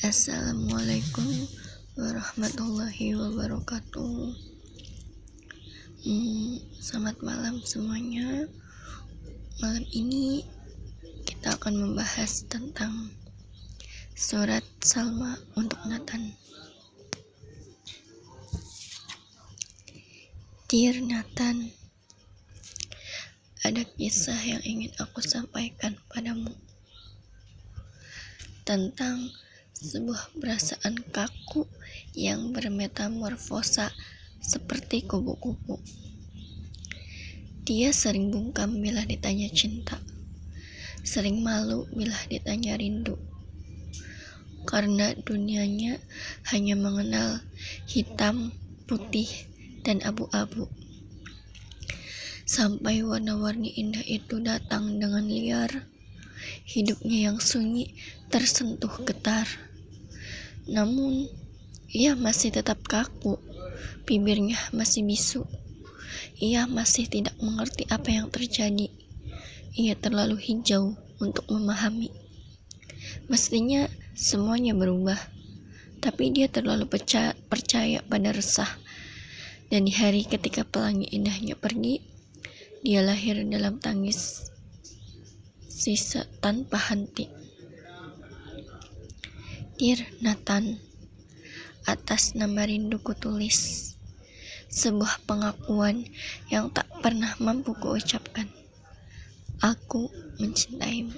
Assalamualaikum warahmatullahi wabarakatuh. Hmm, selamat malam semuanya. Malam ini kita akan membahas tentang surat Salma untuk Nathan. Dear Nathan, ada kisah yang ingin aku sampaikan padamu tentang sebuah perasaan kaku yang bermetamorfosa seperti kupu-kupu. Dia sering bungkam bila ditanya cinta, sering malu bila ditanya rindu, karena dunianya hanya mengenal hitam, putih, dan abu-abu. Sampai warna-warni indah itu datang dengan liar, hidupnya yang sunyi tersentuh getar. Namun, ia masih tetap kaku, bibirnya masih bisu. Ia masih tidak mengerti apa yang terjadi. Ia terlalu hijau untuk memahami. Mestinya semuanya berubah, tapi dia terlalu percaya, percaya pada resah. Dan di hari ketika pelangi indahnya pergi, dia lahir dalam tangis sisa tanpa henti. Dear Nathan, atas nama rinduku tulis sebuah pengakuan yang tak pernah mampu kuucapkan. Aku mencintaimu.